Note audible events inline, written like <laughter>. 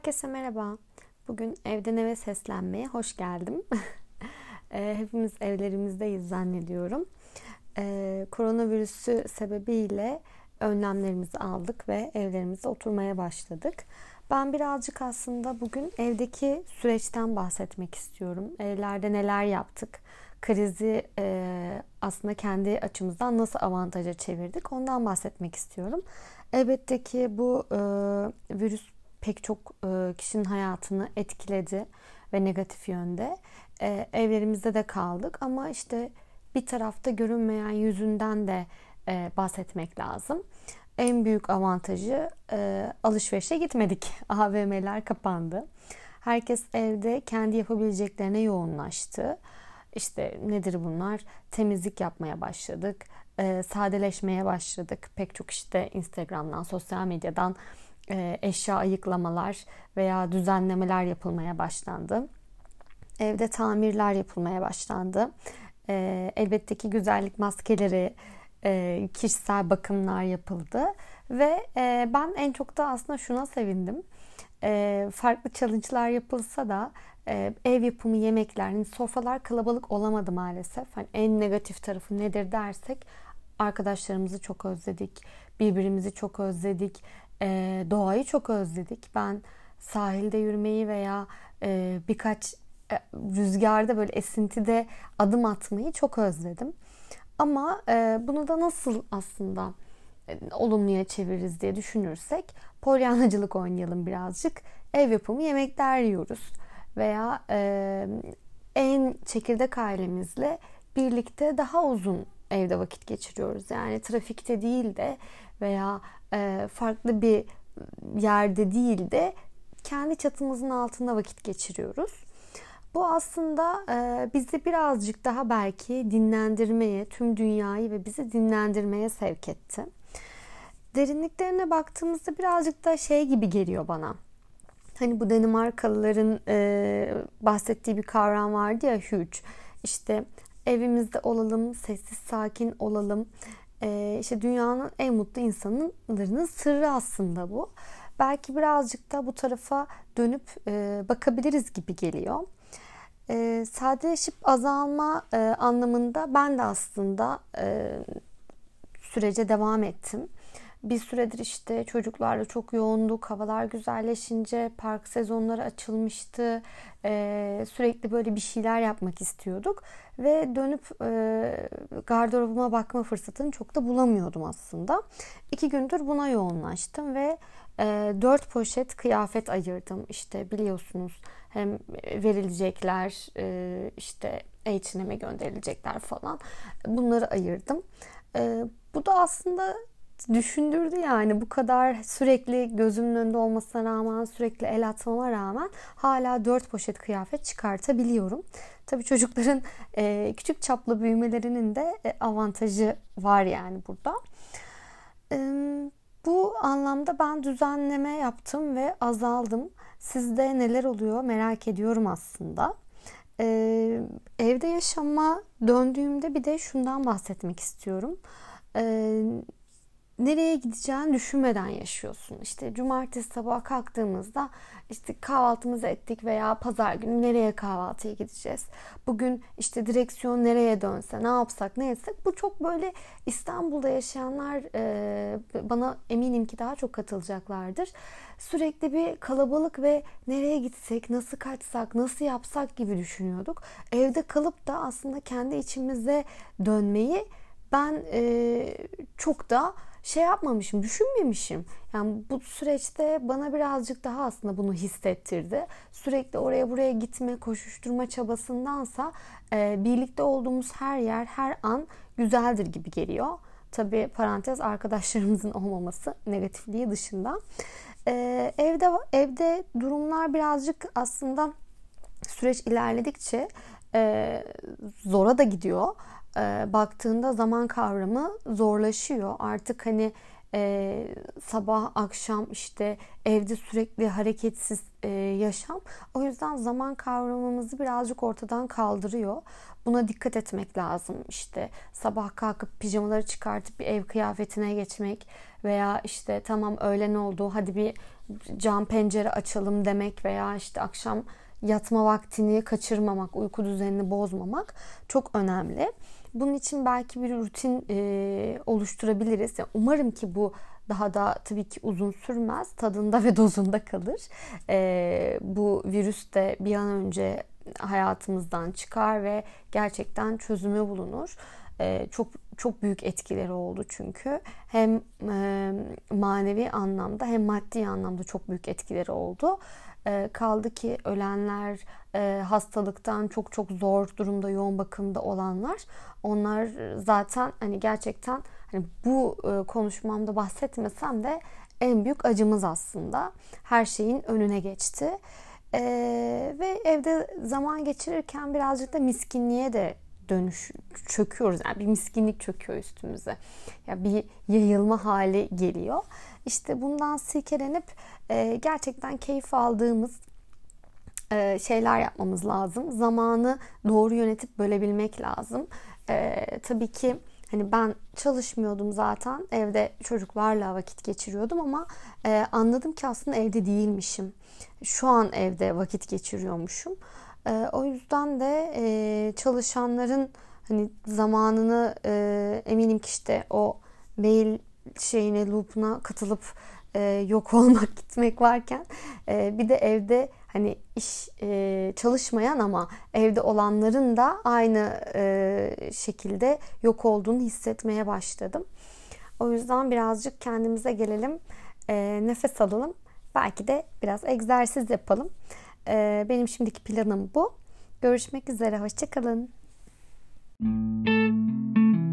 Herkese merhaba. Bugün evden eve seslenmeye hoş geldim. <laughs> Ee, hepimiz evlerimizdeyiz zannediyorum. Ee, koronavirüsü sebebiyle önlemlerimizi aldık ve evlerimizde oturmaya başladık. Ben birazcık aslında bugün evdeki süreçten bahsetmek istiyorum. Evlerde neler yaptık? Krizi e, aslında kendi açımızdan nasıl avantaja çevirdik? Ondan bahsetmek istiyorum. Elbette ki bu e, virüs pek çok e, kişinin hayatını etkiledi ve negatif yönde. E, evlerimizde de kaldık ama işte bir tarafta görünmeyen yüzünden de e, bahsetmek lazım. En büyük avantajı alışverişe gitmedik. <laughs> AVM'ler kapandı. Herkes evde kendi yapabileceklerine yoğunlaştı. İşte nedir bunlar? Temizlik yapmaya başladık. sadeleşmeye başladık. Pek çok işte Instagram'dan, sosyal medyadan e, eşya ayıklamalar veya düzenlemeler yapılmaya başlandı. Evde tamirler yapılmaya başlandı. E, elbette ki güzellik maskeleri, e, kişisel bakımlar yapıldı. Ve ben en çok da aslında şuna sevindim. Farklı challenge'lar yapılsa da ev yapımı yemekler, yani sofralar kalabalık olamadı maalesef. Hani en negatif tarafı nedir dersek arkadaşlarımızı çok özledik, birbirimizi çok özledik, e, doğayı çok özledik. Ben sahilde yürümeyi veya e, birkaç e, rüzgarda böyle esintide adım atmayı çok özledim. Ama e, bunu da nasıl aslında e, olumluya çeviririz diye düşünürsek polyanacılık oynayalım birazcık. Ev yapımı yemekler yiyoruz veya e, en çekirdek ailemizle birlikte daha uzun evde vakit geçiriyoruz. Yani trafikte değil de veya e, farklı bir yerde değil de kendi çatımızın altında vakit geçiriyoruz. Bu aslında e, bizi birazcık daha belki dinlendirmeye, tüm dünyayı ve bizi dinlendirmeye sevk etti. Derinliklerine baktığımızda birazcık da şey gibi geliyor bana. Hani bu Danimarkalıların e, bahsettiği bir kavram vardı ya huge. İşte evimizde olalım, sessiz sakin olalım, e, işte dünyanın en mutlu insanlarının sırrı aslında bu. Belki birazcık da bu tarafa dönüp e, bakabiliriz gibi geliyor. E, sadeleşip azalma e, anlamında ben de aslında e, sürece devam ettim. Bir süredir işte çocuklarla çok yoğunduk. Havalar güzelleşince park sezonları açılmıştı. Ee, sürekli böyle bir şeyler yapmak istiyorduk. Ve dönüp e, gardırobuma bakma fırsatını çok da bulamıyordum aslında. İki gündür buna yoğunlaştım ve e, dört poşet kıyafet ayırdım. İşte biliyorsunuz hem verilecekler e, işte H&M'e gönderilecekler falan. Bunları ayırdım. E, bu da aslında düşündürdü yani bu kadar sürekli gözümün önünde olmasına rağmen sürekli el atmama rağmen hala dört poşet kıyafet çıkartabiliyorum. Tabii çocukların e, küçük çaplı büyümelerinin de e, avantajı var yani burada. E, bu anlamda ben düzenleme yaptım ve azaldım. Sizde neler oluyor merak ediyorum aslında. Ee, evde yaşama döndüğümde bir de şundan bahsetmek istiyorum. Ee, nereye gideceğini düşünmeden yaşıyorsun. İşte cumartesi sabah kalktığımızda işte kahvaltımızı ettik veya pazar günü nereye kahvaltıya gideceğiz? Bugün işte direksiyon nereye dönse, ne yapsak, ne etsek? Bu çok böyle İstanbul'da yaşayanlar e, bana eminim ki daha çok katılacaklardır. Sürekli bir kalabalık ve nereye gitsek, nasıl kaçsak, nasıl yapsak gibi düşünüyorduk. Evde kalıp da aslında kendi içimize dönmeyi ben e, çok da şey yapmamışım, düşünmemişim. Yani bu süreçte bana birazcık daha aslında bunu hissettirdi. Sürekli oraya buraya gitme, koşuşturma çabasındansa e, birlikte olduğumuz her yer, her an güzeldir gibi geliyor. Tabi parantez arkadaşlarımızın <laughs> olmaması negatifliği dışında. E, evde evde durumlar birazcık aslında süreç ilerledikçe e, zora da gidiyor e, baktığında zaman kavramı zorlaşıyor. Artık hani e, sabah akşam işte evde sürekli hareketsiz e, yaşam. O yüzden zaman kavramımızı birazcık ortadan kaldırıyor. Buna dikkat etmek lazım. İşte sabah kalkıp pijamaları çıkartıp bir ev kıyafetine geçmek veya işte tamam öğlen oldu hadi bir cam pencere açalım demek veya işte akşam yatma vaktini kaçırmamak, uyku düzenini bozmamak çok önemli. Bunun için belki bir rutin e, oluşturabiliriz. Yani umarım ki bu daha da tabii ki uzun sürmez. Tadında ve <laughs> dozunda kalır. E, bu virüs de bir an önce hayatımızdan çıkar ve gerçekten çözümü bulunur. E, çok çok büyük etkileri oldu çünkü hem e, manevi anlamda hem maddi anlamda çok büyük etkileri oldu. E, kaldı ki ölenler, e, hastalıktan çok çok zor durumda yoğun bakımda olanlar onlar zaten hani gerçekten hani bu e, konuşmamda bahsetmesem de en büyük acımız aslında. Her şeyin önüne geçti. Ee, ve evde zaman geçirirken birazcık da miskinliğe de dönüş çöküyoruz. Yani bir miskinlik çöküyor üstümüze. Ya yani bir yayılma hali geliyor. İşte bundan silkelenip e, gerçekten keyif aldığımız e, şeyler yapmamız lazım. Zamanı doğru yönetip bölebilmek lazım. E, tabii ki hani ben çalışmıyordum zaten. Evde çocuklarla vakit geçiriyordum ama e, anladım ki aslında evde değilmişim. Şu an evde vakit geçiriyormuşum. E, o yüzden de e, çalışanların hani zamanını e, eminim ki işte o mail şeyine loop'una katılıp e, yok <laughs> olmak gitmek varken e, bir de evde hani iş e, çalışmayan ama evde olanların da aynı e, şekilde yok olduğunu hissetmeye başladım. O yüzden birazcık kendimize gelelim, e, nefes alalım. Belki de biraz egzersiz yapalım. E, benim şimdiki planım bu. Görüşmek üzere, hoşçakalın. Müzik